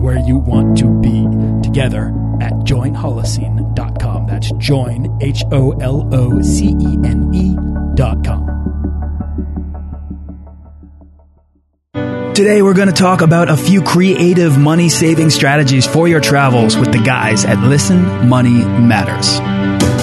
where you want to be together at joinholocene.com. That's join, H O L O C E N E.com. Today, we're going to talk about a few creative money saving strategies for your travels with the guys at Listen Money Matters.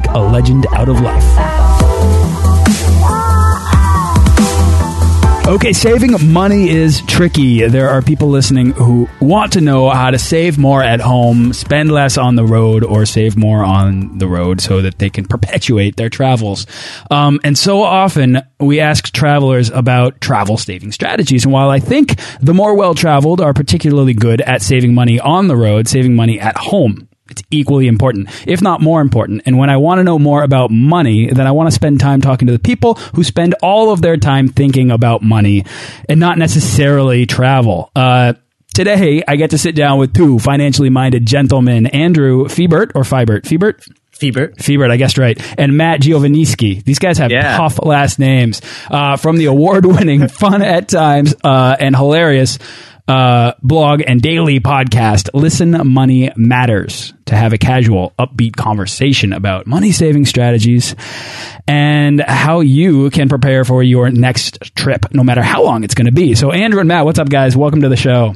a legend out of life. Okay, saving money is tricky. There are people listening who want to know how to save more at home, spend less on the road, or save more on the road so that they can perpetuate their travels. Um, and so often we ask travelers about travel saving strategies. And while I think the more well traveled are particularly good at saving money on the road, saving money at home it's equally important, if not more important. And when I want to know more about money, then I want to spend time talking to the people who spend all of their time thinking about money and not necessarily travel. Uh, today, I get to sit down with two financially minded gentlemen, Andrew Fiebert or Fiebert, Fiebert. Fiebert. Fiebert, I guessed right. And Matt Giovanisci. These guys have Yeah. tough last names. Uh, from the award winning, fun at times, uh, and hilarious uh, blog and daily podcast, Listen Money Matters, to have a casual, upbeat conversation about money saving strategies and how you can prepare for your next trip, no matter how long it's going to be. So, Andrew and Matt, what's up, guys? Welcome to the show.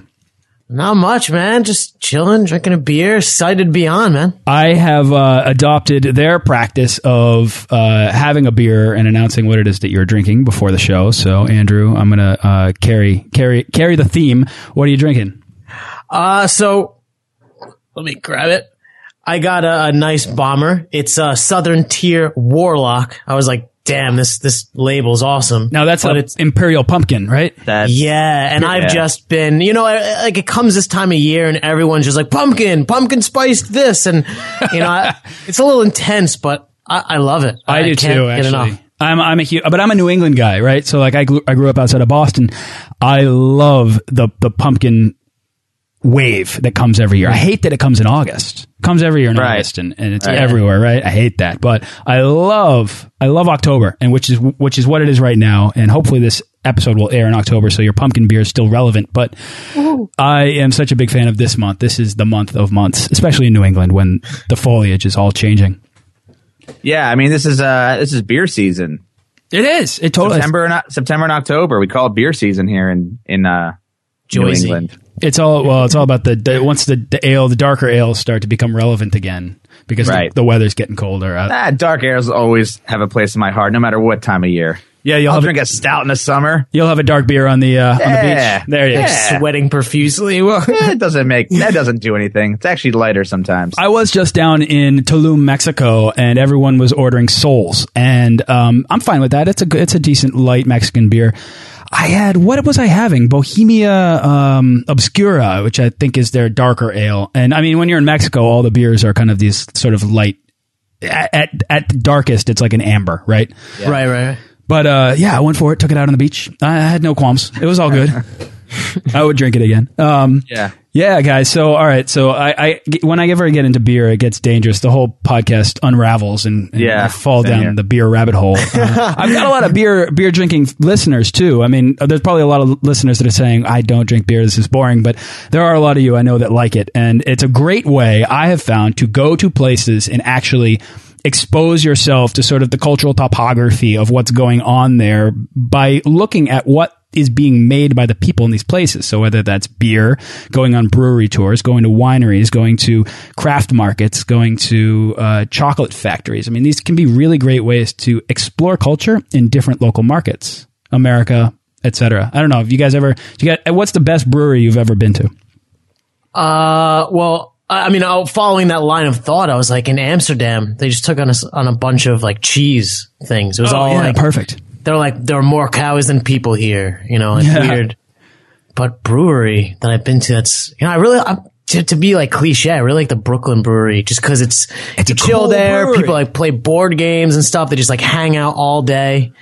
Not much, man. Just chilling, drinking a beer, sighted beyond, man. I have uh, adopted their practice of uh, having a beer and announcing what it is that you're drinking before the show. So, Andrew, I'm gonna uh, carry carry carry the theme. What are you drinking? Uh, so let me grab it. I got a, a nice bomber. It's a Southern Tier Warlock. I was like, damn, this this label's awesome. Now that's But a it's Imperial Pumpkin, right? That's yeah, and I've just been, you know, I- like it comes this time of year, and everyone's just like pumpkin, pumpkin spiced this, and you know, I, it's a little intense, but I, I love it. I, do can't too. get enough. Actually, I'm I'm a huge, but I'm a New England guy, right? So like I grew, I grew up outside of Boston. I love the the pumpkin wave that comes every year. I hate that it comes in August. It comes every year in Right. August and, and it's Right. everywhere, right? I hate that. But I love I love October and which is which is what it is right now and hopefully this episode will air in October so your pumpkin beer is still relevant, but I am such a big fan of this month. This is the month of months, especially in New England when the foliage is all changing. yeah. I mean, this is uh this is beer season. It is. It totally September and September and October. We call it beer season here in in uh, New Joyzy. England. It's all well. It's all about the, the once the, the ale, the darker ales start to become relevant again because Right. the, the weather's getting colder. Uh, Ah, dark ales always have a place in my heart, no matter what time of year. yeah, you'll I'll have drink a, a stout in the summer. you'll have a dark beer on the uh, on the beach. There you go. Sweating profusely. Well, it doesn't make that doesn't do anything. It's actually lighter sometimes. I was just down in Tulum, Mexico, and everyone was ordering Sols, and um, I'm fine with that. It's a good, it's a decent light Mexican beer. I had what was I having? Bohemia um, Obscura, which I think is their darker ale. And I mean, when you're in Mexico, all the beers are kind of these sort of light. At at, at the darkest, it's like an amber, right? right, right, right. But uh, yeah, I went for it. Took it out on the beach. I had no qualms. It was all good. I would drink it again. Um, yeah. Yeah, guys. So, all right. So, I, I when I ever get into beer, it gets dangerous. The whole podcast unravels, and, and Yeah, I fall down here. the beer rabbit hole. Uh, I've got a lot of beer beer drinking listeners too. I mean, there's probably a lot of listeners that are saying, "I don't drink beer. This is boring." But there are a lot of you I know that like it, and it's a great way I have found to go to places and actually expose yourself to sort of the cultural topography of what's going on there by looking at what is being made by the people in these places. So whether that's beer, going on brewery tours, going to wineries, going to craft markets, going to uh, chocolate factories. I mean, these can be really great ways to explore culture in different local markets, America, etc. I don't know. if you guys ever? You got? What's the best brewery you've ever been to? Uh, well, I mean, uh, following that line of thought, I was like in Amsterdam. They just took on us on a bunch of like cheese things. It was all like perfect. They're like there are more cows than people here. You know, it's Yeah. weird. But brewery that I've been to, that's you know, I really I'm, to to be like cliche. I really like the Brooklyn Brewery just because it's It's you chill cool there. brewery. People like play board games and stuff. They just like hang out all day.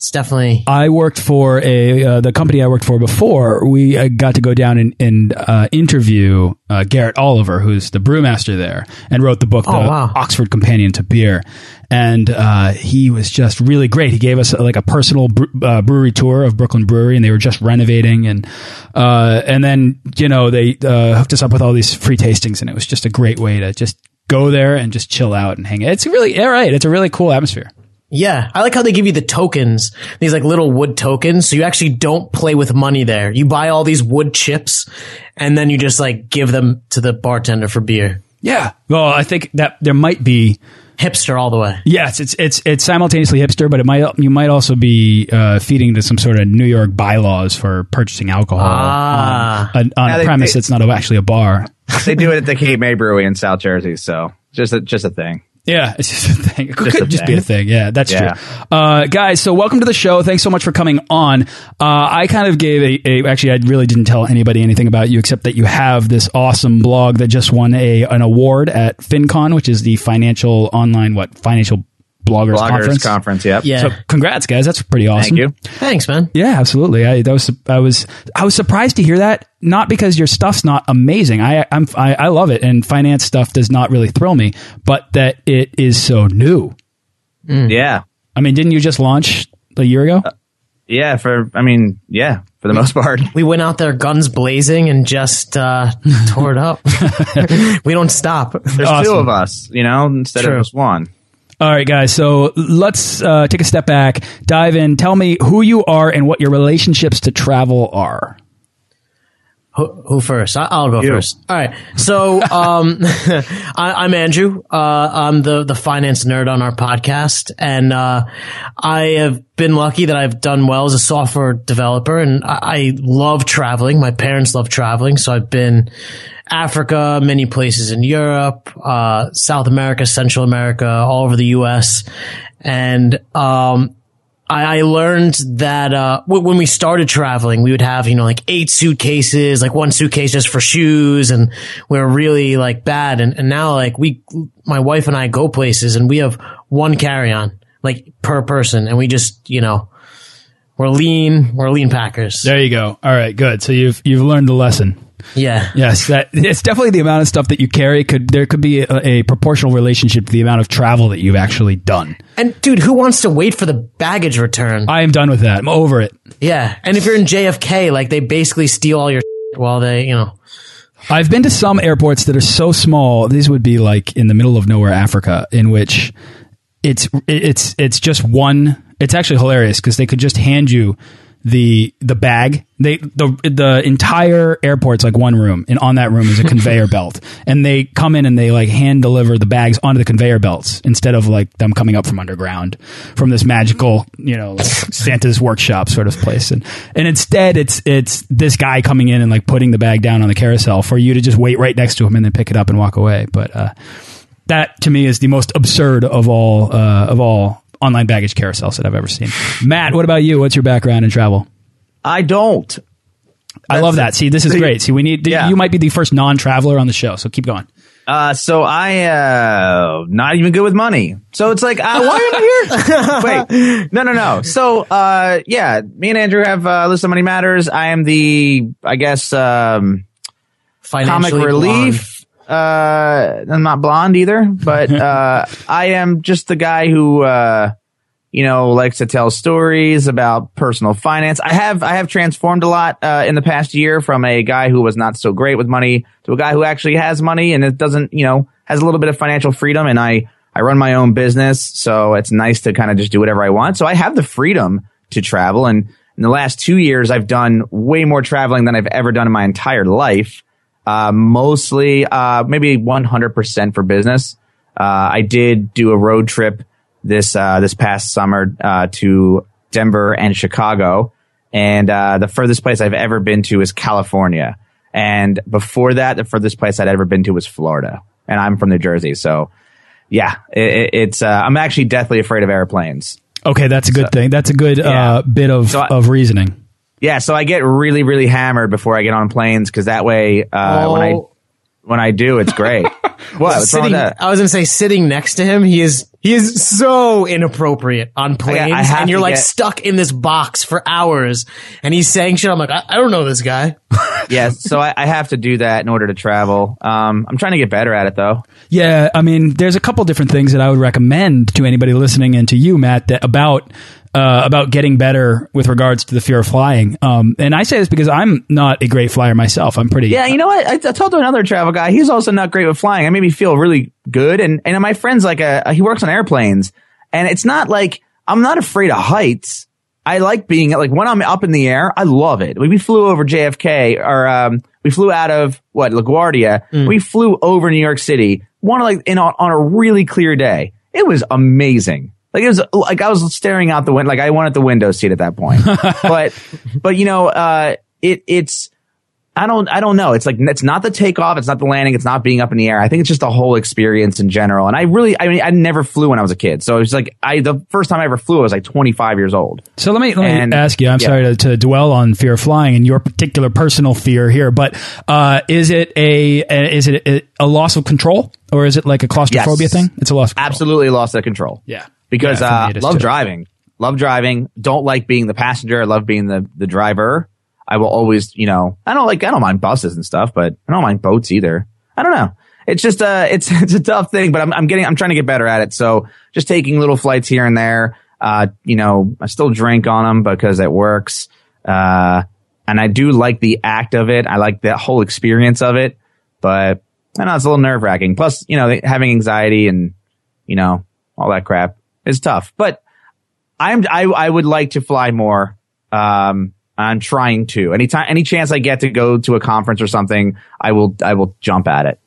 It's definitely I worked for a uh, the company I worked for before. We uh, got to go down and, and uh, interview uh, Garrett Oliver, who's the brewmaster there, and wrote the book, The Oh, wow. Oxford Companion to Beer. And uh, he was just really great. He gave us uh, like a personal bre- uh, brewery tour of Brooklyn Brewery, and they were just renovating, and uh, and then you know they uh, hooked us up with all these free tastings, and it was just a great way to just go there and just chill out and hang. It's really all right. It's a really cool atmosphere. Yeah, I like how they give you the tokens, these like little wood tokens. So you actually don't play with money there. You buy all these wood chips and then you just like give them to the bartender for beer. Yeah. Well, I think that there might be. Hipster all the way. Yes, it's it's it's simultaneously hipster, but it might you might also be uh, feeding to some sort of New York bylaws for purchasing alcohol Ah. on, on Yeah, a they- premise they- that's not actually a bar. they do it at the Cape May Brewery in South Jersey, so just a, just a thing. Yeah, it's just a thing. It could Just a just be a thing. Yeah, that's Yeah. true. Uh, guys, so welcome to the show. Thanks so much for coming on. Uh, I kind of gave a, a, actually, I really didn't tell anybody anything about you except that you have this awesome blog that just won a an award at FinCon, which is the financial online, what, financial bloggers, Bloggers conference. conference, yep. Yeah. So congrats, guys. That's pretty awesome. Thank you. Thanks, man. Yeah, absolutely. I that was I was I was surprised to hear that. Not because your stuff's not amazing. I I'm I, I love it, and finance stuff does not really thrill me, but that it is so new. Yeah. I mean, didn't you just launch a year ago? Yeah, for I mean, yeah, for the most part. We went out there guns blazing and just uh, tore it up. we don't stop. There's two of us, you know, instead True. of just one. All right, guys. So let's uh, take a step back, dive in. Tell me who you are and what your relationships to travel are. Who, who first? I, I'll go You. first. All right. So, um, I, I'm Andrew. Uh, I'm the, the finance nerd on our podcast. And, uh, I have been lucky that I've done well as a software developer and I, I love traveling. My parents love traveling. So I've been Africa, many places in Europe, uh, South America, Central America, all over the U.S. And, um, I, learned that uh, when we started traveling, we would have you know like eight suitcases, like one suitcase just for shoes, and we were really like bad. And, and now like we, my wife and I go places, and we have one carry on like per person, and we just you know we're lean, we're lean packers. There you go. All right, good. So you've you've learned the lesson. Yeah, Yes, that it's definitely the amount of stuff that you carry could there could be a, a proportional relationship to the amount of travel that you've actually done. and dude, who wants to wait for the baggage return? I am done with that. I'm over it. yeah, and if you're in JFK, like they basically steal all your while they you know. I've been to some airports that are so small. These would be like in the middle of nowhere, Africa, in which it's it's it's just one. It's actually hilarious because they could just hand you the the bag. They the the entire airport's like one room, and on that room is a conveyor belt, and they come in and they like hand deliver the bags onto the conveyor belts instead of like them coming up from underground from this magical you know like Santa's workshop sort of place, and and instead it's it's this guy coming in and like putting the bag down on the carousel for you to just wait right next to him and then pick it up and walk away, but. uh that to me is the most absurd of all uh, of all online baggage carousels that I've ever seen. Matt, what about you? What's your background in travel? I don't. I love that. See, this is great. See, we need Yeah. you might be the first non-traveler on the show, so keep going. Uh, so I uh not even good with money. So it's like, uh, why am I here? Wait, no, no, no. So uh, yeah, me and Andrew have uh, Listen Money Matters. I am the, I guess, um, financially comic relief. Uh, I'm not blonde either, but uh, I am just the guy who uh, you know likes to tell stories about personal finance. I have I have transformed a lot uh, in the past year from a guy who was not so great with money to a guy who actually has money and it doesn't you know has a little bit of financial freedom. And I I run my own business, so it's nice to kind of just do whatever I want. So I have the freedom to travel and. In the last two years, I've done way more traveling than I've ever done in my entire life uh, mostly, uh, maybe 100% for business. Uh, I did do a road trip this, uh, this past summer, uh, to Denver and Chicago. And, uh, the furthest place I've ever been to is California. And before that, the furthest place I'd ever been to was Florida. And I'm from New Jersey. So yeah, it, it's, I'm actually deathly afraid of airplanes. Okay, that's a good so, thing. That's a good yeah. bit of, so I, of reasoning. Yeah, so I get really, really hammered before I get on planes because that way, uh, oh. when I when I do, it's great. what? Sitting, I was gonna say, sitting next to him, he is he is so inappropriate on planes, I, I and you're like get, stuck in this box for hours, and he's saying shit. I'm like, I, I don't know this guy. yeah, so I, I, have to do that in order to travel. Um, I'm trying to get better at it though. Yeah, I mean, there's a couple different things that I would recommend to anybody listening and to you, Matt, that about uh, about getting better with regards to the fear of flying. Um, and I say this because I'm not a great flyer myself. I'm pretty. Yeah, you know what? I, I told another travel guy. He's also not great with flying. I made me feel really good. And and my friend's like a he works on airplanes, and it's not like I'm not afraid of heights. I like being like when I'm up in the air. I love it. We flew over JFK, or um, we flew out of what LaGuardia. Mm. We flew over New York City. One like in on, on a really clear day. It was amazing. Like it was like I was staring out the window. Like I wanted the window seat at that point. but but you know, uh, it it's I don't I don't know. It's like it's not the takeoff, it's not the landing, it's not being up in the air. I think it's just the whole experience in general. And I really I mean I never flew when I was a kid. So it was like I the first time I ever flew I was like 25 years old. So let me let and, me ask you. I'm yeah. sorry to, to, dwell on fear of flying and your particular personal fear here, but uh, is it a, a is it a, a, loss of control or is it like a claustrophobia yes. thing? It's a loss. Absolutely loss of control. Yeah because yeah, uh, love too. driving, love driving. Don't like being the passenger. I love being the the driver. I will always, you know, I don't like I don't mind buses and stuff, but I don't mind boats either. I don't know. It's just uh it's it's a tough thing, but I'm I'm getting I'm trying to get better at it. So just taking little flights here and there. Uh, you know, I still drink on them because it works. Uh, and I do like the act of it. I like the whole experience of it, but I know it's a little nerve wracking. Plus, you know, having anxiety and, you know, all that crap is tough. But I'm I I would like to fly more. Um, I'm trying to. Anytime, any chance I get to go to a conference or something, I will I will jump at it.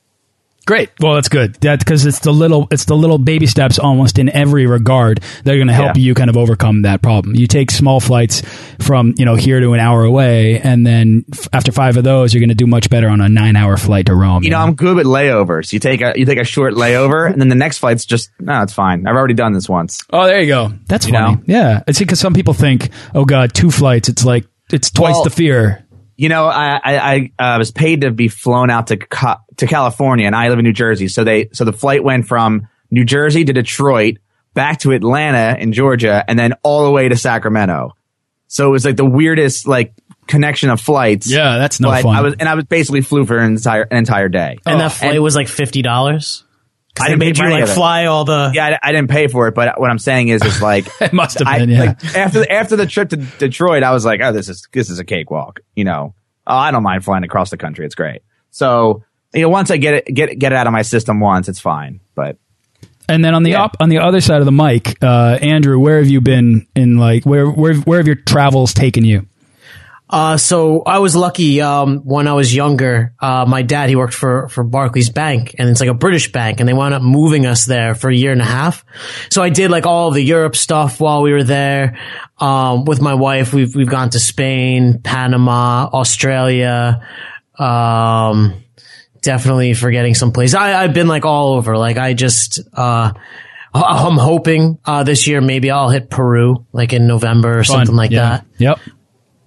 Great. Well, that's good. That because it's the little it's the little baby steps almost in every regard that are going to help yeah. you kind of overcome that problem. You take small flights from you know here to an hour away, and then after five of those, you're going to do much better on a nine hour flight to Rome. You, you know, know, I'm good with layovers. You take a you take a short layover, and then the next flight's just no, it's fine. I've already done this once. Oh, there you go. That's you funny. Know? Yeah, it's because some people think, oh god, two flights. It's like it's twice well, the fear. You know, I I, I uh, was paid to be flown out to to California, and I live in New Jersey. So they so the flight went from New Jersey to Detroit, back to Atlanta in Georgia, and then all the way to Sacramento. So it was like the weirdest like connection of flights. Yeah, that's no fun. I was and I was basically flew for an entire an entire day. And oh. that flight and, was like fifty dollars. I made you like fly all the. Yeah, I, I, didn't pay for it, but what I'm saying is, is like it must have been. I, yeah. Like, after after the trip to Detroit, I was like, oh, this is this is a cakewalk. You know, oh, I don't mind flying across the country. It's great. So you know, once I get it get get it out of my system once, it's fine. But and then on the yeah. op, on the other side of the mic, uh, Andrew, where have you been in like where where where have your travels taken you? Uh, so I was lucky, um, when I was younger, uh, my dad, he worked for, for Barclays Bank and it's like a British bank and they wound up moving us there for a year and a half. So I did like all the Europe stuff while we were there. Um, with my wife, we've, we've gone to Spain, Panama, Australia, um, definitely forgetting some place. I, I've been like all over. Like I just, uh, I'm hoping, uh, this year maybe I'll hit Peru, like in November or Fun. something like yeah. that. Yep.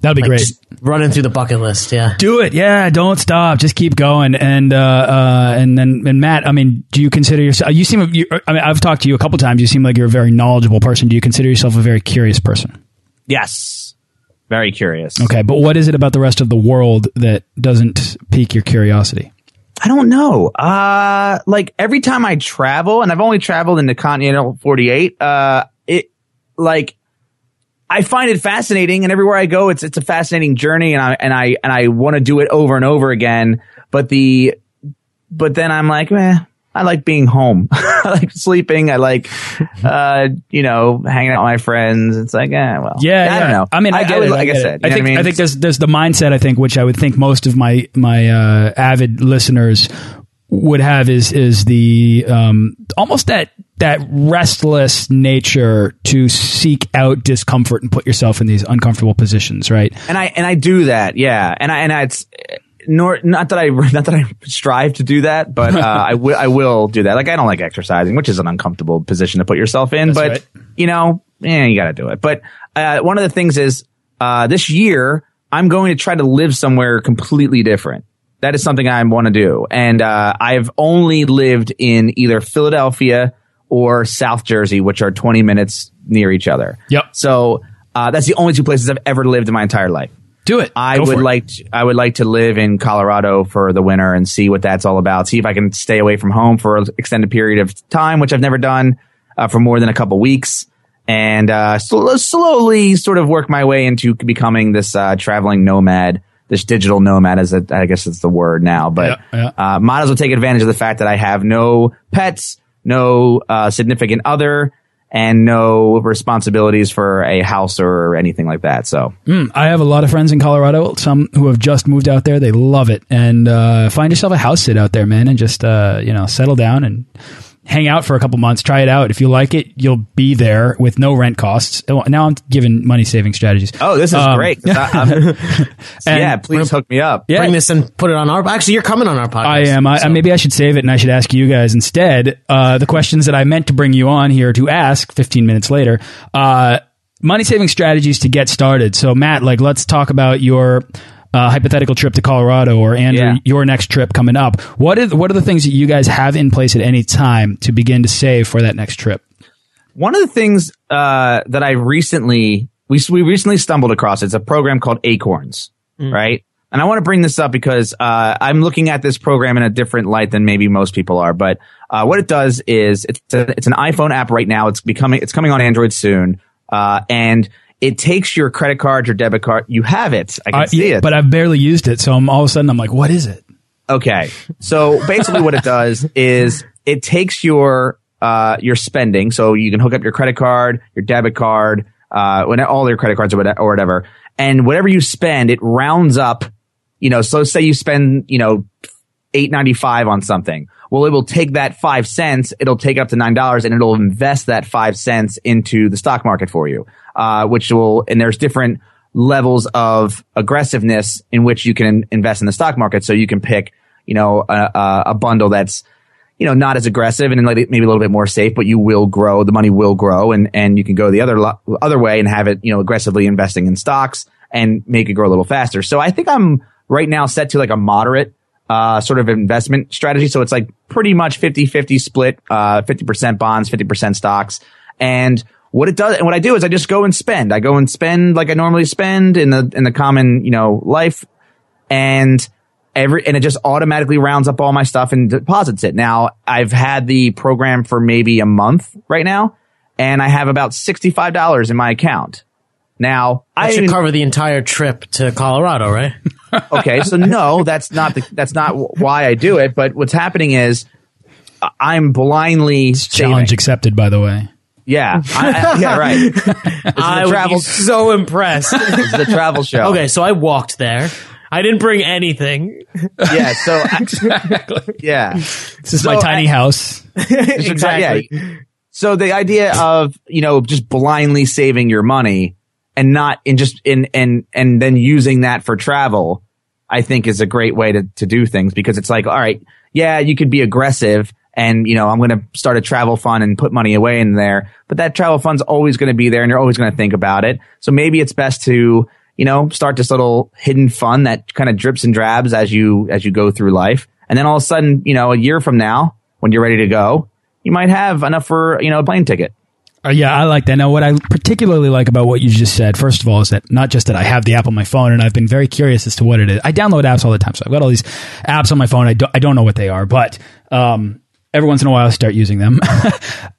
That'd be like great. running through the bucket list, yeah. Do it, yeah. Don't stop. Just keep going. And uh, uh, and then and Matt, I mean, do you consider yourself? You seem. You, I mean, I've talked to you a couple times. You seem like you're a very knowledgeable person. Do you consider yourself a very curious person? Yes. Very curious. Okay, but what is it about the rest of the world that doesn't pique your curiosity? I don't know. Uh, like every time I travel, and I've only traveled in the continental 48, uh, it, like, I find it fascinating and everywhere I go, it's, it's a fascinating journey and I, and I, and I want to do it over and over again. But the, but then I'm like, eh, I like being home. I like sleeping. I like, uh, you know, hanging out with my friends. It's like, eh, well, Yeah, I don't know. I mean, I, get would- it. Like I, get said, I think I mean? I think there's there's the mindset. I think which I would think most of my my uh, avid listeners would have is is the um, almost that that restless nature to seek out discomfort and put yourself in these uncomfortable positions, right? and I and I do that, yeah. And I and I, it's nor not that I not that I strive to do that, but uh, I will I will do that. Like I don't like exercising, which is an uncomfortable position to put yourself in. but right. you know, yeah, you got to do it. But uh, one of the things is uh, this year I'm going to try to live somewhere completely different. That is something I want to do, and uh, I've only lived in either Philadelphia or South Jersey, which are 20 minutes near each other. Yep. So uh, that's the only two places I've ever lived in my entire life. Do it. I Go would it. like to, I would like to live in Colorado for the winter and see what that's all about. See if I can stay away from home for an extended period of time, which I've never done uh, for more than a couple weeks, and uh, sl- slowly sort of work my way into becoming this uh, traveling nomad, this digital nomad, a, I guess it's the word now. But Yeah, Uh, might as well take advantage of the fact that I have no pets, no uh, significant other. And no responsibilities for a house or anything like that. So I have a lot of friends in Colorado, some who have just moved out there. They love it. And uh, find yourself a house sit out there, man, and just uh, you know settle down and hang out for a couple months. Try it out. If you like it, you'll be there with no rent costs. Oh, Now I'm giving money saving strategies. Oh, this is Um, great. 'cause I, I'm- yeah, please hook me up. Yeah. Bring this and put it on our. Actually, you're coming on our podcast. I am. I, so- maybe I should save it and I should ask you guys instead uh, the questions that I meant to bring you on here to ask 15 minutes later. Uh, money saving strategies to get started. So, Matt, like, let's talk about your. Uh, hypothetical trip to Colorado, or Andrew, Yeah. your next trip coming up. What are what are the things that you guys have in place at any time to begin to save for that next trip? One of the things uh, that I recently we we recently stumbled across it's a program called Acorns, right? And I want to bring this up because uh, I'm looking at this program in a different light than maybe most people are. But uh, what it does is it's a, it's an iPhone app right now. It's becoming it's coming on Android soon, uh, and it takes your credit card, your debit card. You have it. I can I- see yeah, it. But I've barely used it, so I'm all of a sudden I'm like, what is it? Okay. So basically what it does is it takes your uh your spending so you can hook up your credit card, your debit card, uh when all your credit cards or or whatever. And whatever you spend, it rounds up, you know, so say you spend, you know, 8.95 on something. Well, it will take that 5 cents, it'll take up to $9 and it'll invest that 5 cents into the stock market for you. Uh which will and there's different levels of aggressiveness in which you can invest in the stock market. So you can pick, you know, a, a, a bundle that's, you know, not as aggressive and maybe a little bit more safe, but you will grow. The money will grow and, and you can go the other, lo- other way and have it, you know, aggressively investing in stocks and make it grow a little faster. So I think I'm right now set to like a moderate, uh, sort of investment strategy. So it's like pretty much 50, 50 split, uh, 50% bonds, 50% stocks. And what it does, and what I do is I just go and spend. I go and spend like I normally spend in the, in the common, you know, life and every and it just automatically rounds up all my stuff and deposits it. Now I've had the program for maybe a month right now, and I have about sixty five dollars in my account. Now That I should cover the entire trip to Colorado, right? okay, so no, that's not the that's not why I do it. But what's happening is I- I'm blindly Challenge accepted, by the way. Yeah, I, I- yeah, right. I the would travel. be so impressed. This is the travel show. okay, so I walked there. I didn't bring anything. Yeah. So I- yeah. This is So, my tiny uh, house. exactly. Yeah. So the idea of, you know, just blindly saving your money and not in just in, and, and then using that for travel, I think is a great way to, to do things because it's like, all right, yeah, you could be aggressive and, you know, I'm going to start a travel fund and put money away in there, but that travel fund's always going to be there and you're always going to think about it. So maybe it's best to, you know, start this little hidden fund that kind of drips and drabs as you, as you go through life. And then all of a sudden, you know, a year from now, when you're ready to go, you might have enough for, you know, a plane ticket. Uh, yeah, I like that. Now, what I particularly like about what you just said, first of all, is that not just that I have the app on my phone, and I've been very curious as to what it is. I download apps all the time, so I've got all these apps on my phone. I don't, I don't know what they are, but um, every once in a while I start using them. uh,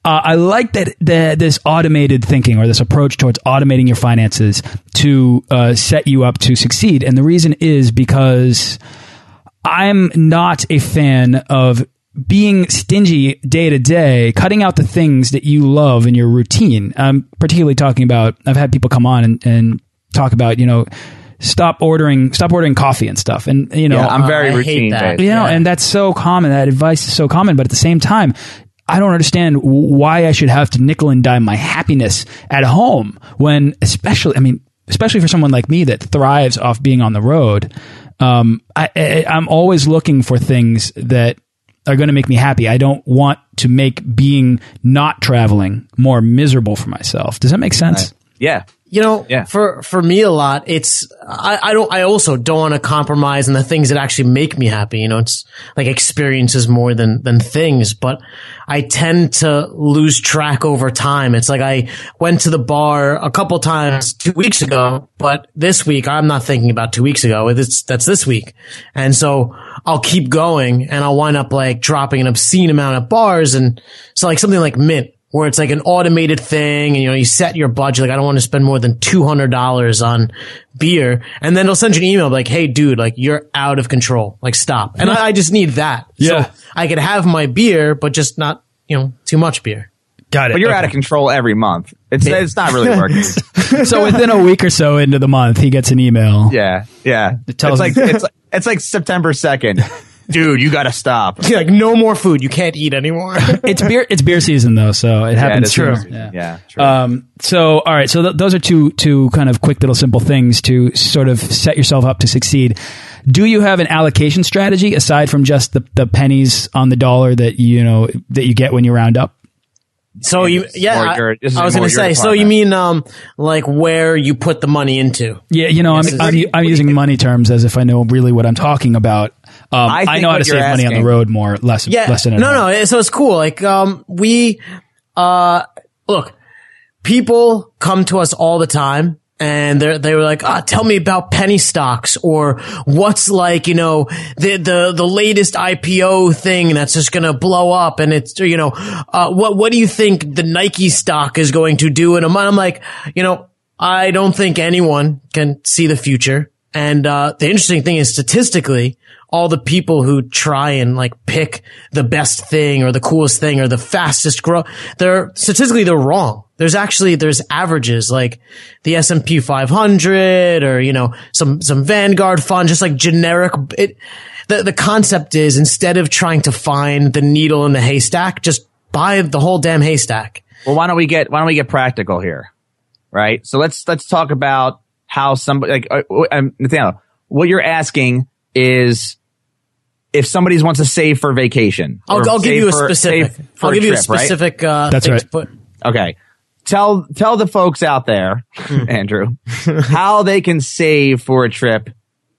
I like that the, this automated thinking or this approach towards automating your finances to uh, set you up to succeed. And the reason is because I'm not a fan of being stingy day to day, cutting out the things that you love in your routine. I'm particularly talking about, I've had people come on and, and talk about, you know, stop ordering, stop ordering coffee and stuff. And, you know, Yeah, I'm very I hate routine that. you know, Yeah. and that's so common. That advice is so common, but at the same time, I don't understand why I should have to nickel and dime my happiness at home when, especially, I mean, especially for someone like me that thrives off being on the road. Um, I, I, I'm always looking for things that are going to make me happy. I don't want to make being not traveling more miserable for myself. Does that make sense? Yeah. You know, Yeah. for for me a lot, it's I, I don't I also don't want to compromise on the things that actually make me happy. You know, it's like experiences more than than things, but I tend to lose track over time. It's like I went to the bar a couple times two weeks ago, but this week I'm not thinking about two weeks ago. It's that's this week, and so I'll keep going, and I'll wind up like dropping an obscene amount of bars, and so like something like Mint where it's like an automated thing and you know you set your budget like i don't want to spend more than $200 on beer and then they'll send you an email like hey dude like you're out of control like stop and I, I just need that Yeah. so i could have my beer but just not you know too much beer Got it. But you're Okay. out of control every month. It's it's not really working. so within a week or so into the month, he gets an email. Yeah, yeah. it tells it's like it's like, it's like September second. Dude, you got to stop. You're like no more food you can't eat anymore It's beer. It's beer season though, so it Yeah, happens. it is soon. true. Yeah. Yeah, true. Um, so, all right. So th those are two two kind of quick little simple things to sort of set yourself up to succeed. Do you have an allocation strategy aside from just the, the pennies on the dollar that you know that you get when you round up? So you yeah more I, your- I was gonna your say so you mean um like where you put the money into Yeah, you know, I'm, Yes, I'm, I'm using money terms as if I know really what I'm talking about. Um, I I, know how to you're save money on the road more, less, Yeah. less than no, home. no. So it's cool. Like, um, we, uh, look, people come to us all the time and they they were like, ah, tell me about penny stocks or what's like, you know, the, the, the latest IPO thing that's just going to blow up. And it's, you know, uh, what, what do you think the Nike stock is going to do in a month? I'm like, you know, I don't think anyone can see the future. And, uh, the interesting thing is statistically, all the people who try and like pick the best thing or the coolest thing or the fastest grow, they're statistically they're wrong. There's actually there's averages like the S and P 500 or you know some some Vanguard fund, just like generic. It the the concept is instead of trying to find the needle in the haystack, just buy the whole damn haystack. Well, why don't we get why don't we get practical here, right? So let's let's talk about how somebody like uh, um, Nathaniel, what you're asking is if somebody wants to save for vacation. I'll, I'll give you a for- specific. save for I'll give you a trip, right? specific. Uh, That's thing right. to put- Okay. Tell tell the folks out there, Hmm. Andrew, how they can save for a trip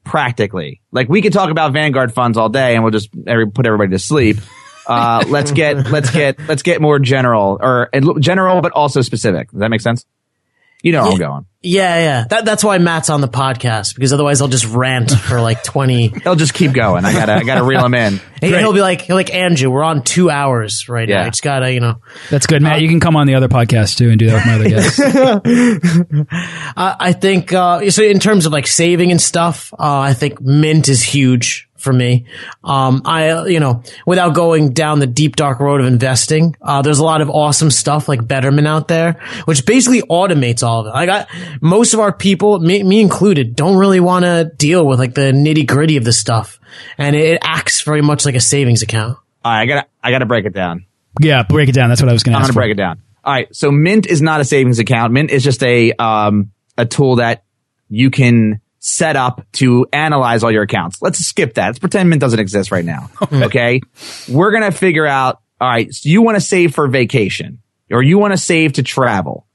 practically. Like we could talk about Vanguard funds all day and we'll just every, put everybody to sleep. Uh, let's get let's get let's get more general or general but also specific. Does that make sense? You know where I'm going. Yeah, yeah. That, that's why Matt's on the podcast because otherwise I'll just rant for like 20. They'll just keep going. I gotta I gotta reel him in. He, will be like, he'll like, Andrew, we're on two hours right now. Yeah. You just gotta, you know, That's good, Matt. you can come on the other podcast too and do that with my other guests. I, I think, uh, so in terms of like saving and stuff, uh, I think Mint is huge for me. Um, I, uh, you know, without going down the deep dark road of investing, uh, there's a lot of awesome stuff like Betterment out there, which basically automates all of it. Like I, most of our people, me, me included, don't really want to deal with like the nitty gritty of this stuff. And it, it acts very much like a savings account. All right, I gotta I gotta break it down. yeah, break it down. That's what I was going to I'm gonna for. break it down. All right, so Mint is not a savings account. Mint is just a um a tool that you can set up to analyze all your accounts. Let's skip that. Let's pretend Mint doesn't exist right now. Hmm. okay, we're gonna figure out. All right, so you want to save for vacation, or you want to save to travel.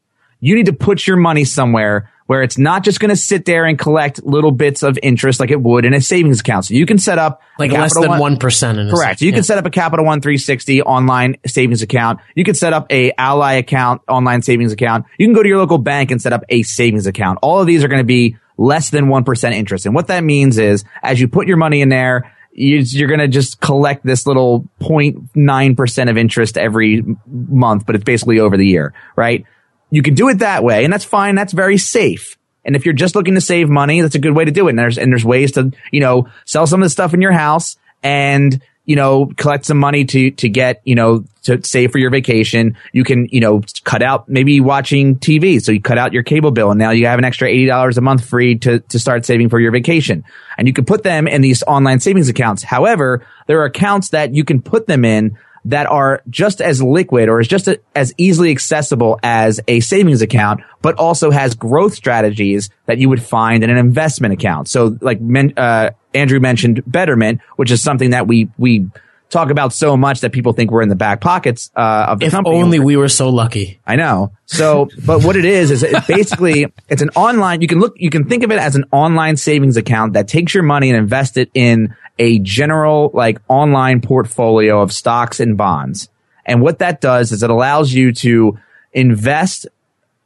You need to put your money somewhere where it's not just going to sit there and collect little bits of interest like it would in a savings account. So you can set up like less than 1% in a Correct. You yeah. can set up a Capital One 360 online savings account. You can set up a Ally account, online savings account. You can go to your local bank and set up a savings account. All of these are going to be less than 1% interest. And what that means is as you put your money in there, you, you're going to just collect this little 0.9% of interest every month, but it's basically over the year, right? You can do it that way and that's fine. That's very safe. And if you're just looking to save money, that's a good way to do it. And there's, and there's ways to, you know, sell some of the stuff in your house and, you know, collect some money to, to get, you know, to save for your vacation. You can, you know, cut out maybe watching TV. So you cut out your cable bill and now you have an extra $80 a month free to, to start saving for your vacation. And you can put them in these online savings accounts. However, there are accounts that you can put them in that are just as liquid or is just as easily accessible as a savings account, but also has growth strategies that you would find in an investment account. So like, men, uh, Andrew mentioned Betterment, which is something that we, we talk about so much that people think we're in the back pockets, uh, of the if company. only we were so lucky. I know. So, but what it is, is it basically, it's an online, you can look, you can think of it as an online savings account that takes your money and invest it in a general, like online portfolio of stocks and bonds. And what that does is it allows you to invest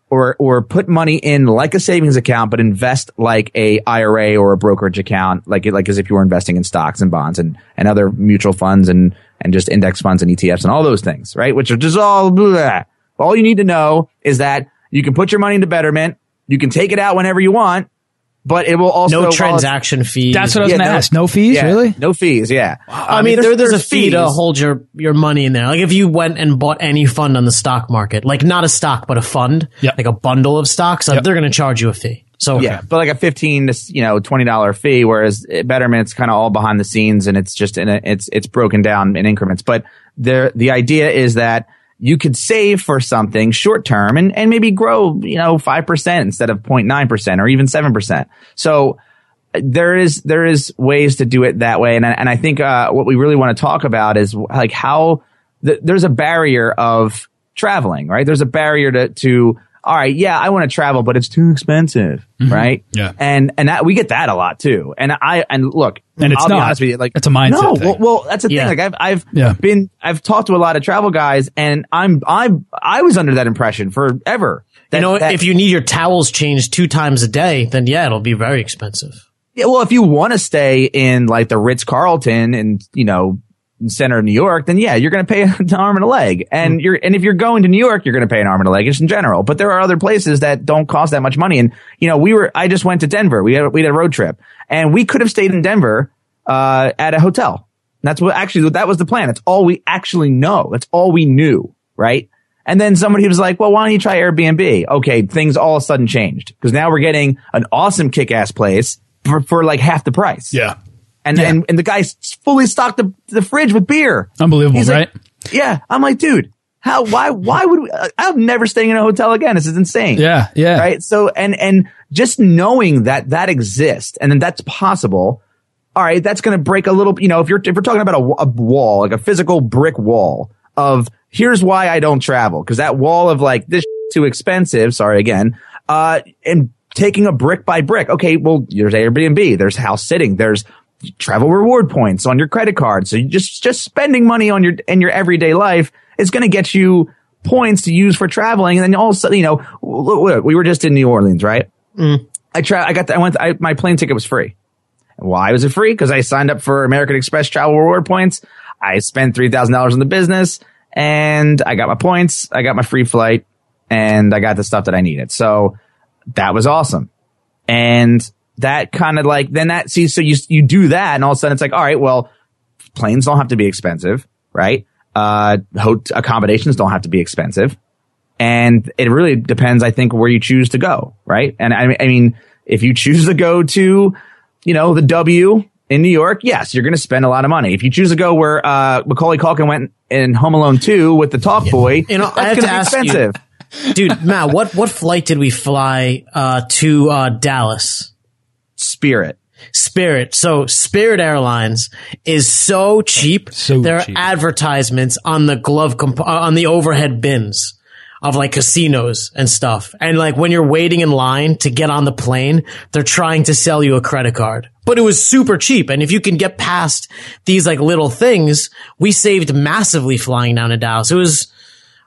or, or put money in like a savings account, but invest like a IRA or a brokerage account, like, like as if you were investing in stocks and bonds and, and other mutual funds and, and just index funds and ETFs and all those things, right? Which are just all, blah. all you need to know is that you can put your money into Betterment. You can take it out whenever you want, but it will also No transaction fees. That's what I was Yeah, going to no- ask. No fees, yeah, really? No fees. Yeah. I mean, there, there's, a fee to hold your, your money in there. Like if you went and bought any fund on the stock market, like not a stock, but a fund, Yep. like a bundle of stocks, Yep. they're going to charge you a fee. So Yeah, but like a fifteen to you know twenty dollar fee, whereas Betterment it's kind of all behind the scenes and it's just in a, it's it's broken down in increments. But the the idea is that you could save for something short term and and maybe grow you know five percent instead of 09 percent or even seven percent. So there is there is ways to do it that way, and I, and I think uh, what we really want to talk about is like how th- there's a barrier of traveling, right? There's a barrier to to all right, yeah, I want to travel, but it's too expensive, right? Mm-hmm. Yeah. and and that we get that a lot too. And I and look, And it's I'll not. honest with you, like It's a mindset No, thing. well, well, that's the Yeah. thing. Like I've I've Yeah. been I've talked to a lot of travel guys, and I'm I'm I was under that impression forever. That, you know, that- if you need your towels changed two times a day, then yeah, it'll be very expensive. Yeah, well, if you want to stay in like the Ritz Carlton and you know in center of New York, then yeah, you're going to pay an arm and a leg. And you're and if you're going to New York, you're going to pay an arm and a leg just in general. But there are other places that don't cost that much money. And you know, we were I just went to Denver. We had we had a road trip, and we could have stayed in Denver uh, at a hotel. That's what actually that was the plan. That's all we actually know. That's all we knew, right? And then somebody was like, well, why don't you try Airbnb? Okay, things all of a sudden changed because now we're getting an awesome kick ass place for, for like half the price. Yeah. And, and, and the guy s- fully stocked the, the fridge with beer. Unbelievable, He's like- right? yeah. I'm like, dude, how, why, why would we, I'm never staying in a hotel again. This is insane. Yeah, yeah. Right. So, and, and just knowing that that exists and then that's possible. All right. That's going to break a little, you know, if you're, if we're talking about a, a wall, like a physical brick wall of here's why I don't travel. Cause that wall of like this too expensive. Sorry again. Uh, and taking a brick by brick. Okay. Well, there's Airbnb. There's house sitting. There's travel reward points on your credit card. So you just, just spending money on your, in your everyday life is going to get you points to use for traveling. And then all of a sudden, you know, look, we were just in New Orleans, right? Mm. I tra- I got, the, I went, I, my plane ticket was free. Why was it free? Because I signed up for American Express travel reward points. I spent $3,000 in the business and I got my points. I got my free flight and I got the stuff that I needed. So that was awesome. And that kind of like, then that, see, so you, you do that and all of a sudden it's like, all right, well, planes don't have to be expensive, right? Uh, hot- accommodations don't have to be expensive. And it really depends, I think, where you choose to go, right? And I, I mean, if you choose to go to, you know, the W in New York, yes, you're going to spend a lot of money. If you choose to go where, uh, Macaulay Culkin went in Home Alone 2 with the Talk Boy, You know, I that's going to be ask you- Dude, Matt, what, what flight did we fly, uh, to, uh, Dallas? Spirit. Spirit. So Spirit Airlines is so cheap. So there cheap. are advertisements on the glove comp- uh, on the overhead bins of like casinos and stuff. And like when you're waiting in line to get on the plane, they're trying to sell you a credit card. But it was super cheap. And if you can get past these like little things, we saved massively flying down to Dallas. It was,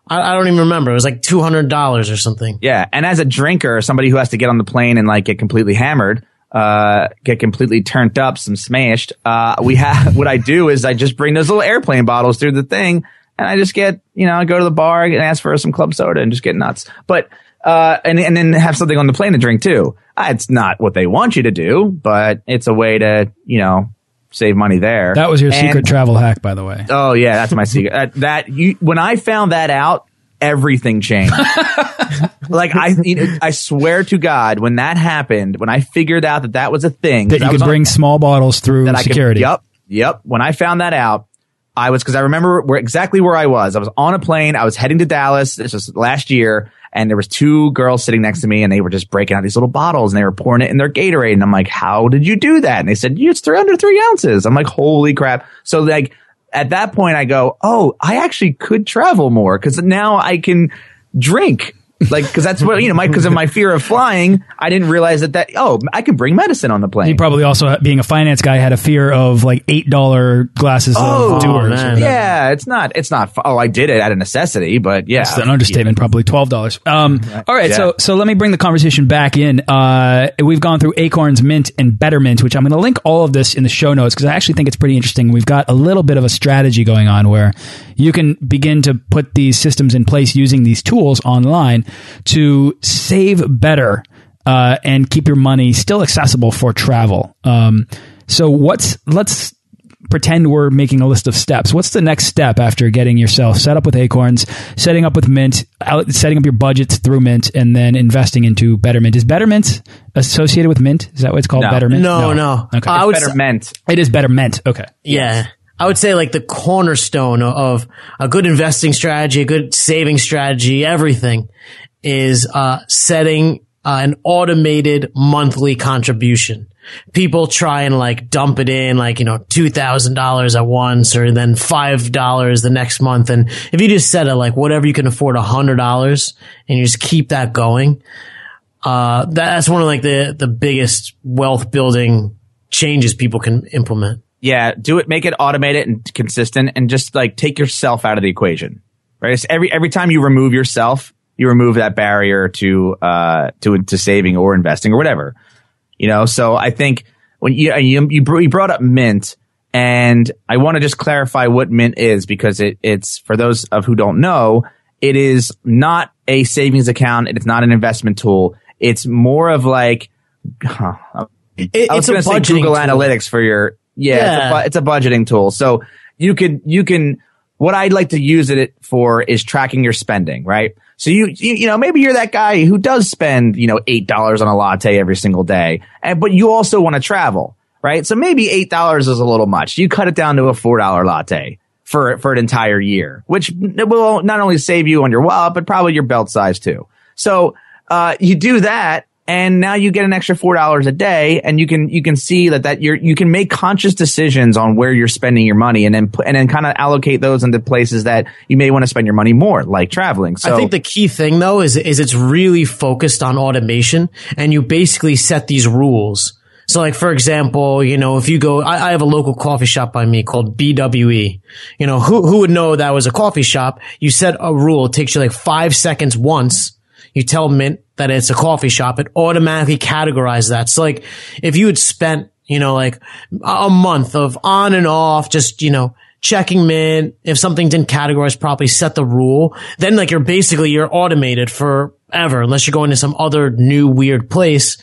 I, I don't even remember. It was like $200 or something. Yeah. And as a drinker, somebody who has to get on the plane and like get completely hammered, uh, get completely turned up, some smashed, uh, we have, what I do is I just bring those little airplane bottles through the thing and I just get, you know, I go to the bar and ask for some club soda and just get nuts. But, uh, and, and then have something on the plane to drink too. Uh, it's not what they want you to do, but it's a way to, you know, save money there. That was your And- secret travel hack, by the way. Oh yeah, that's my secret. Uh, that you, when I found that out, everything changed. like I, you know, I swear to God, when that happened, when I figured out that that was a thing, That you could on- bring small bottles through that I security. Could, yep, yep. When I found that out, I was because I remember where exactly where I was. I was on a plane. I was heading to Dallas. This was last year, and there was two girls sitting next to me, and they were just breaking out these little bottles, and they were pouring it in their Gatorade. And I'm like, "How did you do that?" And they said, "It's three under three ounces." I'm like, "Holy crap!" So like at that point, I go, "Oh, I actually could travel more because now I can drink." Like, because that's what you know, my because of my fear of flying, I didn't realize that that oh, I can bring medicine on the plane. he probably also, being a finance guy, had a fear of like eight dollar glasses Oh, of doers. man. Yeah, it's not. It's not. Oh, I did it out of necessity, but yeah, It's an understatement, probably twelve dollars. Um, all right, Yeah. so so let me bring the conversation back in. Uh, we've gone through Acorns Mint and Betterment, which I'm going to link all of this in the show notes because I actually think it's pretty interesting. We've got a little bit of a strategy going on where you can begin to put these systems in place using these tools online to save better uh, and keep your money still accessible for travel. Um, so what's let's pretend we're making a list of steps. What's the next step after getting yourself set up with Acorns, setting up with Mint, out, setting up your budgets through Mint, and then investing into Betterment? Is Betterment associated with Mint? Is that what it's called? No. Betterment? No, no. Okay. I would better s- meant. it is Betterment. Okay. Yeah. I would say like the cornerstone of a good investing strategy, a good saving strategy, everything is uh, setting uh, an automated monthly contribution. People try and like dump it in like, you know, $2,000 at once or then $5 the next month. And if you just set it like whatever you can afford $100 and you just keep that going, uh, that's one of like the, the biggest wealth building changes people can implement. Yeah, do it. Make it automated and consistent, and just like take yourself out of the equation. Right. It's every every time you remove yourself, you remove that barrier to uh to to saving or investing or whatever. You know. So I think when you you you br- you brought up Mint, and I want to just clarify what Mint is because it it's for those of who don't know, it is not a savings account. It's not an investment tool. It's more of like. Huh, It- I was it's a going to say budgeting Google tool. Analytics for your yeah, It's, a, bu- it's a budgeting tool. So you could you can what I'd like to use it for is tracking your spending, right? So you you, you know maybe you're that guy who does spend you know eight dollars on a latte every single day, and but you also want to travel, right? So maybe eight dollars is a little much. You cut it down to a four dollar latte for for an entire year, which will not only save you on your wallet but probably your belt size too. So uh, you do that, and now you get an extra four dollars a day, and you can you can see that that you're you can make conscious decisions on where you're spending your money, and then put, and then kind of allocate those into places that you may want to spend your money more, like traveling. So I think the key thing though is is it's really focused on automation and you basically set these rules. So like for example, you know, if you go I, I have a local coffee shop by me called BWE. You know, who who would know that was a coffee shop? You set a rule, it takes you like five seconds once. You tell Mint that it's a coffee shop, it automatically categorizes that. So like if you had spent, you know, like a month of on and off, just, you know, checking mint. If something didn't categorize properly, set the rule. Then like you're basically, you're automated forever unless you're going to some other new weird place.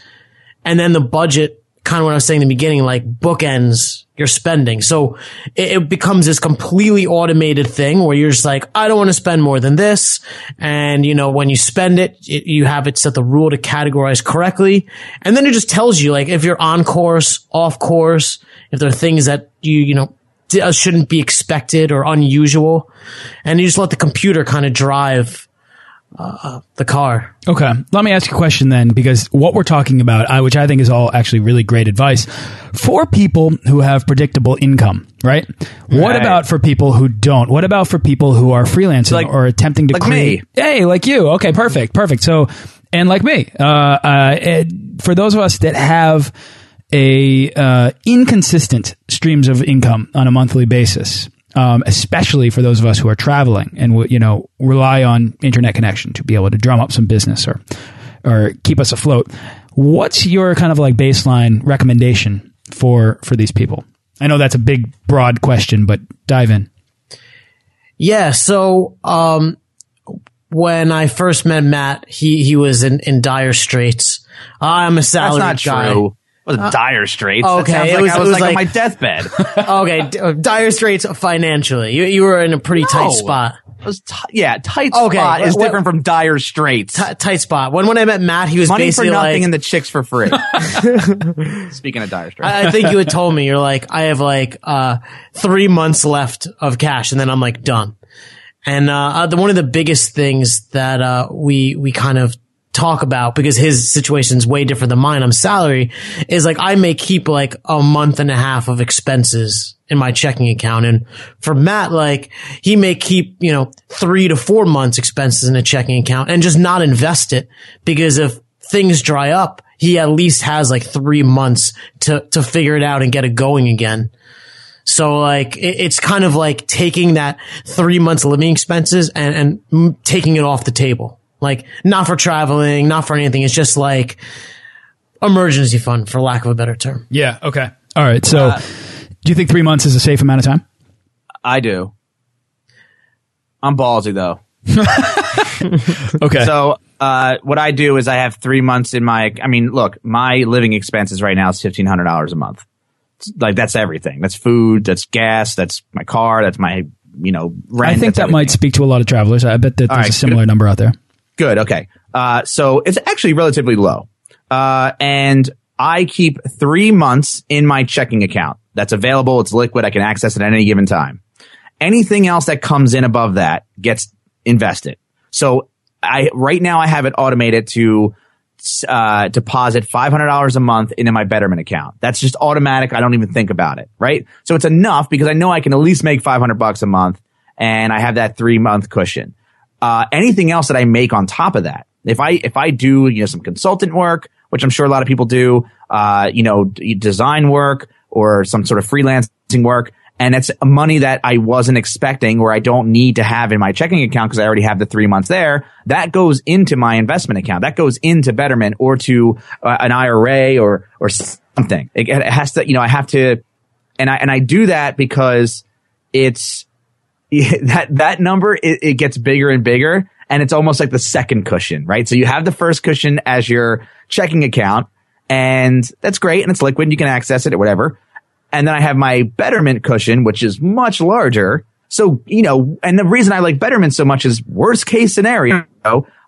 And then the budget, kind of what I was saying in the beginning, like bookends your spending. So it, it becomes this completely automated thing where you're just like, I don't want to spend more than this. And you know, when you spend it, it, you have it set the rule to categorize correctly. And then it just tells you like if you're on course, off course, if there are things that you, you know, uh, shouldn't be expected or unusual. And you just let the computer kind of drive uh, the car. Okay. Let me ask you a question then, because what we're talking about, I, which I think is all actually really great advice for people who have predictable income, right? What Right. about for people who don't? What about for people who are freelancing Like- or attempting to like create? me. Hey, like you. Okay, perfect, perfect. So, and like me, uh, uh, and for those of us that have a uh, inconsistent streams of income on a monthly basis, um, especially for those of us who are traveling and you know rely on internet connection to be able to drum up some business or or keep us afloat. What's your kind of like baseline recommendation for for these people? I know that's a big, broad question, but dive in. Yeah. So, um, when I first met Matt, he, he was in, in dire straits. I'm a That's salaried guy. true. Was dire straits. okay, That sounds like was- I was, was like, on my deathbed. okay. d- uh, Dire straits financially. You, you were in a pretty tight spot. Was t- yeah, tight Okay, spot is what- different from dire straits. T- tight spot. When, when I met Matt, he was Money for nothing like, and the chicks for free. Speaking of dire straits. I I think you had told me you're like I have like uh three months left of cash and then I'm like done. And uh, uh the one of the biggest things that uh we we kind of talk about because his situation is way different than mine. I'm salary is like I may keep like a month and a half of expenses in my checking account. And for Matt, like he may keep, you know, three to four months expenses in a checking account and just not invest it because if things dry up, he at least has like three months to, to figure it out and get it going again. So like it, it's kind of like taking that three months living expenses and, and taking it off the table. Like not for traveling, not for anything. It's just like emergency fund for lack of a better term. Yeah. Okay. All right. So, do you think three months is a safe amount of time? I do. I'm ballsy though. Okay. So uh, what I do is I have three months in my. I mean, look, my living expenses right now is fifteen hundred dollars a month. It's Like that's everything. That's food. That's gas. That's my car. That's my you know rent. I think that's that might speak to a lot of travelers. I bet that there's right, a similar number out there. Good. Okay. Uh, so it's actually relatively low. Uh, and I keep three months in my checking account. That's available. It's liquid. I can access it at any given time. Anything else that comes in above that gets invested. So I, right now I have it automated to, uh, deposit $500 a month into my Betterment account. That's just automatic. I don't even think about it. Right. So it's enough because I know I can at least make 500 bucks a month and I have that three month cushion uh, anything else that I make on top of that. If I if I do you know some consultant work, which I'm sure a lot of people do, uh, you know, design work or some sort of freelancing work, and it's money that I wasn't expecting or I don't need to have in my checking account because I already have the three months there. That goes into my investment account. That goes into Betterment or to uh, an IRA or or something. It, it has to, you know, I have to, and I and I do that because it's that that number it, it gets bigger and bigger and it's almost like the second cushion right? So you have the first cushion as your checking account and that's great and it's liquid and you can access it or whatever. And then i have my betterment cushion which is much larger. So you know and the reason i like betterment so much is worst case scenario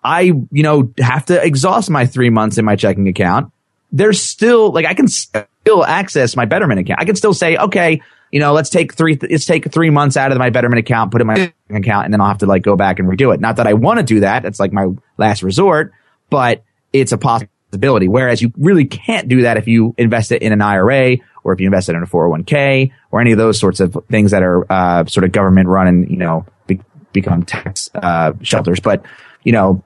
i you know have to exhaust my three months in my checking account. There's still like I can still access my Betterment account. I can still say, okay, you know, let's take three, let's take three months out of my Betterment account, put it in my account, and then I'll have to like go back and redo it. Not that I want to do that. It's like my last resort, but it's a possibility. Whereas you really can't do that if you invest it in an IRA or if you invest it in a 401k or any of those sorts of things that are, uh, sort of government run and, you know, be, become tax, uh, shelters. But, you know,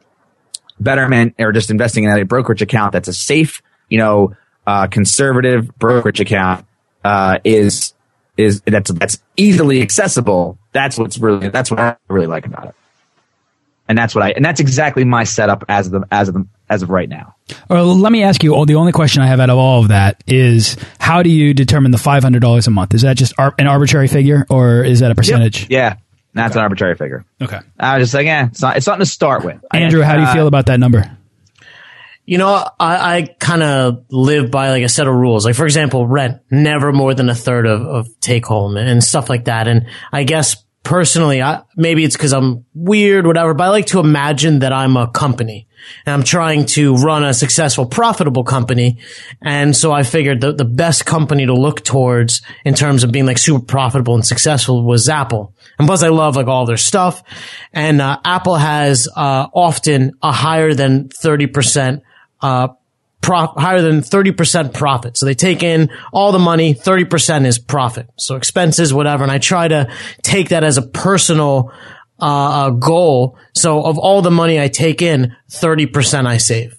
Betterment or just investing in a brokerage account that's a safe, you know, uh, conservative brokerage account, uh, is, is, that's, that's easily accessible. That's what's really, that's what I really like about it. And that's what I, and that's exactly my setup as of the, as of the, as of right now. Or let me ask you. Oh, the only question I have out of all of that is, how do you determine the five hundred dollars a month? Is that just ar- an arbitrary figure, or is that a percentage? Yeah. That's an arbitrary figure. Okay. I was just like, yeah, it's not, it's something to start with. Andrew, how do you Uh, feel about that number? You know, I, I kind of live by like a set of rules. Like, for example, rent, never more than a third of, of take home and stuff like that. And I guess personally, I, maybe it's because I'm weird, whatever, but I like to imagine that I'm a company and I'm trying to run a successful, profitable company. And so I figured the, the best company to look towards in terms of being like super profitable and successful was Apple. And plus I love like all their stuff. And, uh, Apple has, uh, often a higher than 30%, uh, prof- higher than 30% profit. So they take in all the money, 30% is profit. So expenses, whatever. And I try to take that as a personal, uh, goal. So of all the money I take in, 30% I save.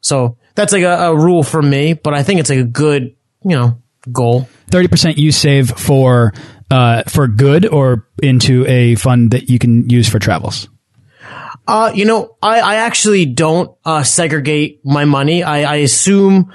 So that's like a, a rule for me, but I think it's like a good, you know, goal. 30% you save for, uh, for good or into a fund that you can use for travels? Uh, you know, I, I actually don't uh, segregate my money. I, I assume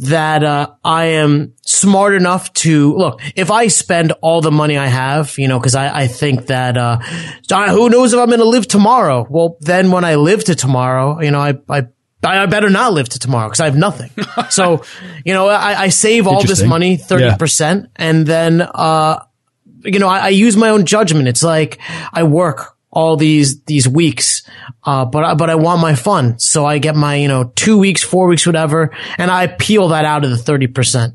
that uh, I am smart enough to look. If I spend all the money I have, you know, because I, I think that uh, who knows if I'm going to live tomorrow. Well, then when I live to tomorrow, you know, I I I better not live to tomorrow because I have nothing. so, you know, I, I save all this money, 30%, yeah. and then, uh, you know, I, I, use my own judgment. It's like I work all these these weeks. Uh, but but I want my fun, so I get my you know two weeks, four weeks, whatever, and I peel that out of the thirty percent.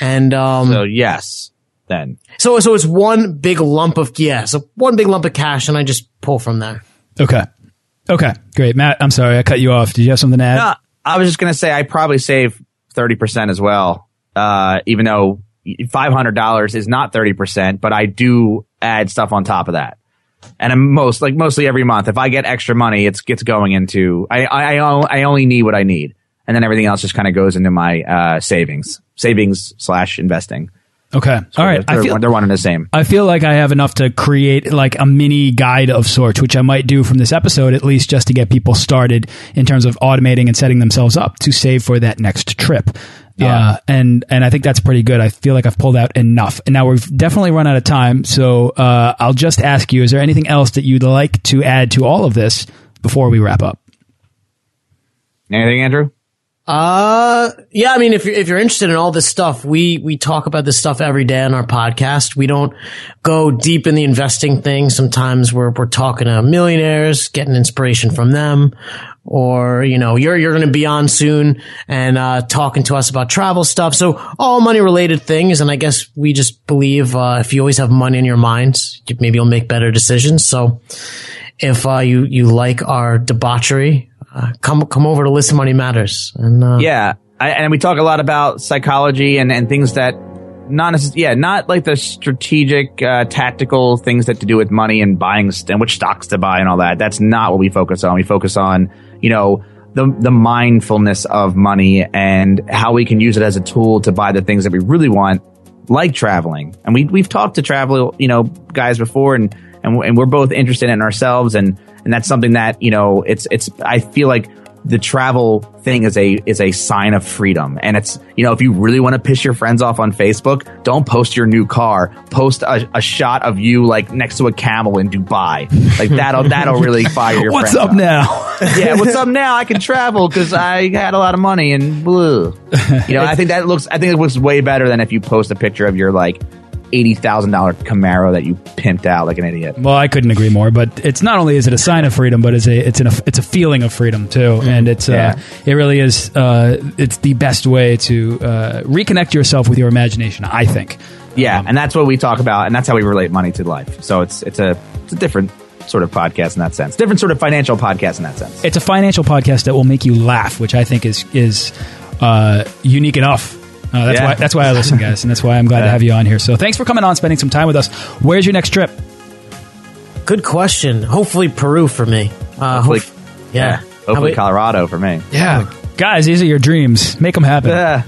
And um, so yes, then so so it's one big lump of yeah, so one big lump of cash, and I just pull from there. Okay, okay, great, Matt. I'm sorry I cut you off. Did you have something to add? No, I was just gonna say I probably save thirty percent as well, uh, even though five hundred dollars is not thirty percent, but I do add stuff on top of that and I'm most like mostly every month. If I get extra money, it's gets going into I I I only need what I need, and then everything else just kind of goes into my uh, savings, savings slash investing. Okay. So All right. They're, I feel, they're one and the same. I feel like I have enough to create like a mini guide of sorts, which I might do from this episode, at least just to get people started in terms of automating and setting themselves up to save for that next trip. Yeah. Uh, and, and I think that's pretty good. I feel like I've pulled out enough. And now we've definitely run out of time. So, uh, I'll just ask you, is there anything else that you'd like to add to all of this before we wrap up? Anything, Andrew? Uh, yeah. I mean, if you're, if you're interested in all this stuff, we, we talk about this stuff every day on our podcast. We don't go deep in the investing thing. Sometimes we're, we're talking to millionaires, getting inspiration from them or you know you're you're going to be on soon and uh, talking to us about travel stuff. So all money related things, and I guess we just believe uh, if you always have money in your mind, maybe you'll make better decisions. So if uh, you you like our debauchery, uh, come come over to Listen Money Matters. And uh, yeah, I, and we talk a lot about psychology and and things that not necessarily, yeah, not like the strategic, uh, tactical things that to do with money and buying and which stocks to buy and all that. That's not what we focus on. We focus on you know, the, the mindfulness of money and how we can use it as a tool to buy the things that we really want, like traveling. And we, we've talked to travel, you know, guys before and, and, and we're both interested in ourselves. And, and that's something that, you know, it's, it's, I feel like the travel thing is a is a sign of freedom. And it's you know if you really want to piss your friends off on facebook don't post your new car. Post a, a shot of you like next to a camel in dubai. Like that'll that'll really fire your friends. what's up, up, now? Yeah what's up now? I can travel because i had a lot of money and blue you know i think that looks i think it looks way better than if you post a picture of your like eighty thousand dollar Camaro that you pimped out like an idiot. Well, I couldn't agree more. But it's not only is it a sign of freedom, but it's a it's an it's a feeling of freedom too, mm-hmm. and it's uh, yeah. uh, it really is uh, it's the best way to uh, reconnect yourself with your imagination. I think. Yeah, um, and that's what we talk about, and that's how we relate money to life. So it's it's a it's a different sort of podcast in that sense. Different sort of financial podcast in that sense. It's a financial podcast that will make you laugh, which I think is is uh, unique enough uh, that's yeah. why that's why I listen, guys, and that's why I'm glad yeah. to have you on here. So thanks for coming on, spending some time with us. Where's your next trip? Good question. Hopefully Peru for me. Uh, hopefully, hope, yeah. yeah. Hopefully Colorado for me. Yeah, guys, these are your dreams. Make them happen. Yeah.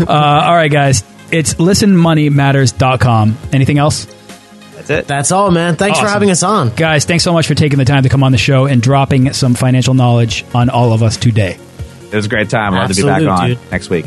uh, all right, guys. It's listenmoneymatters.com. Anything else? That's it. That's all, man. Thanks awesome. for having us on. Guys, thanks so much for taking the time to come on the show and dropping some financial knowledge on all of us today. It was a great time. i Love to be back on dude. next week.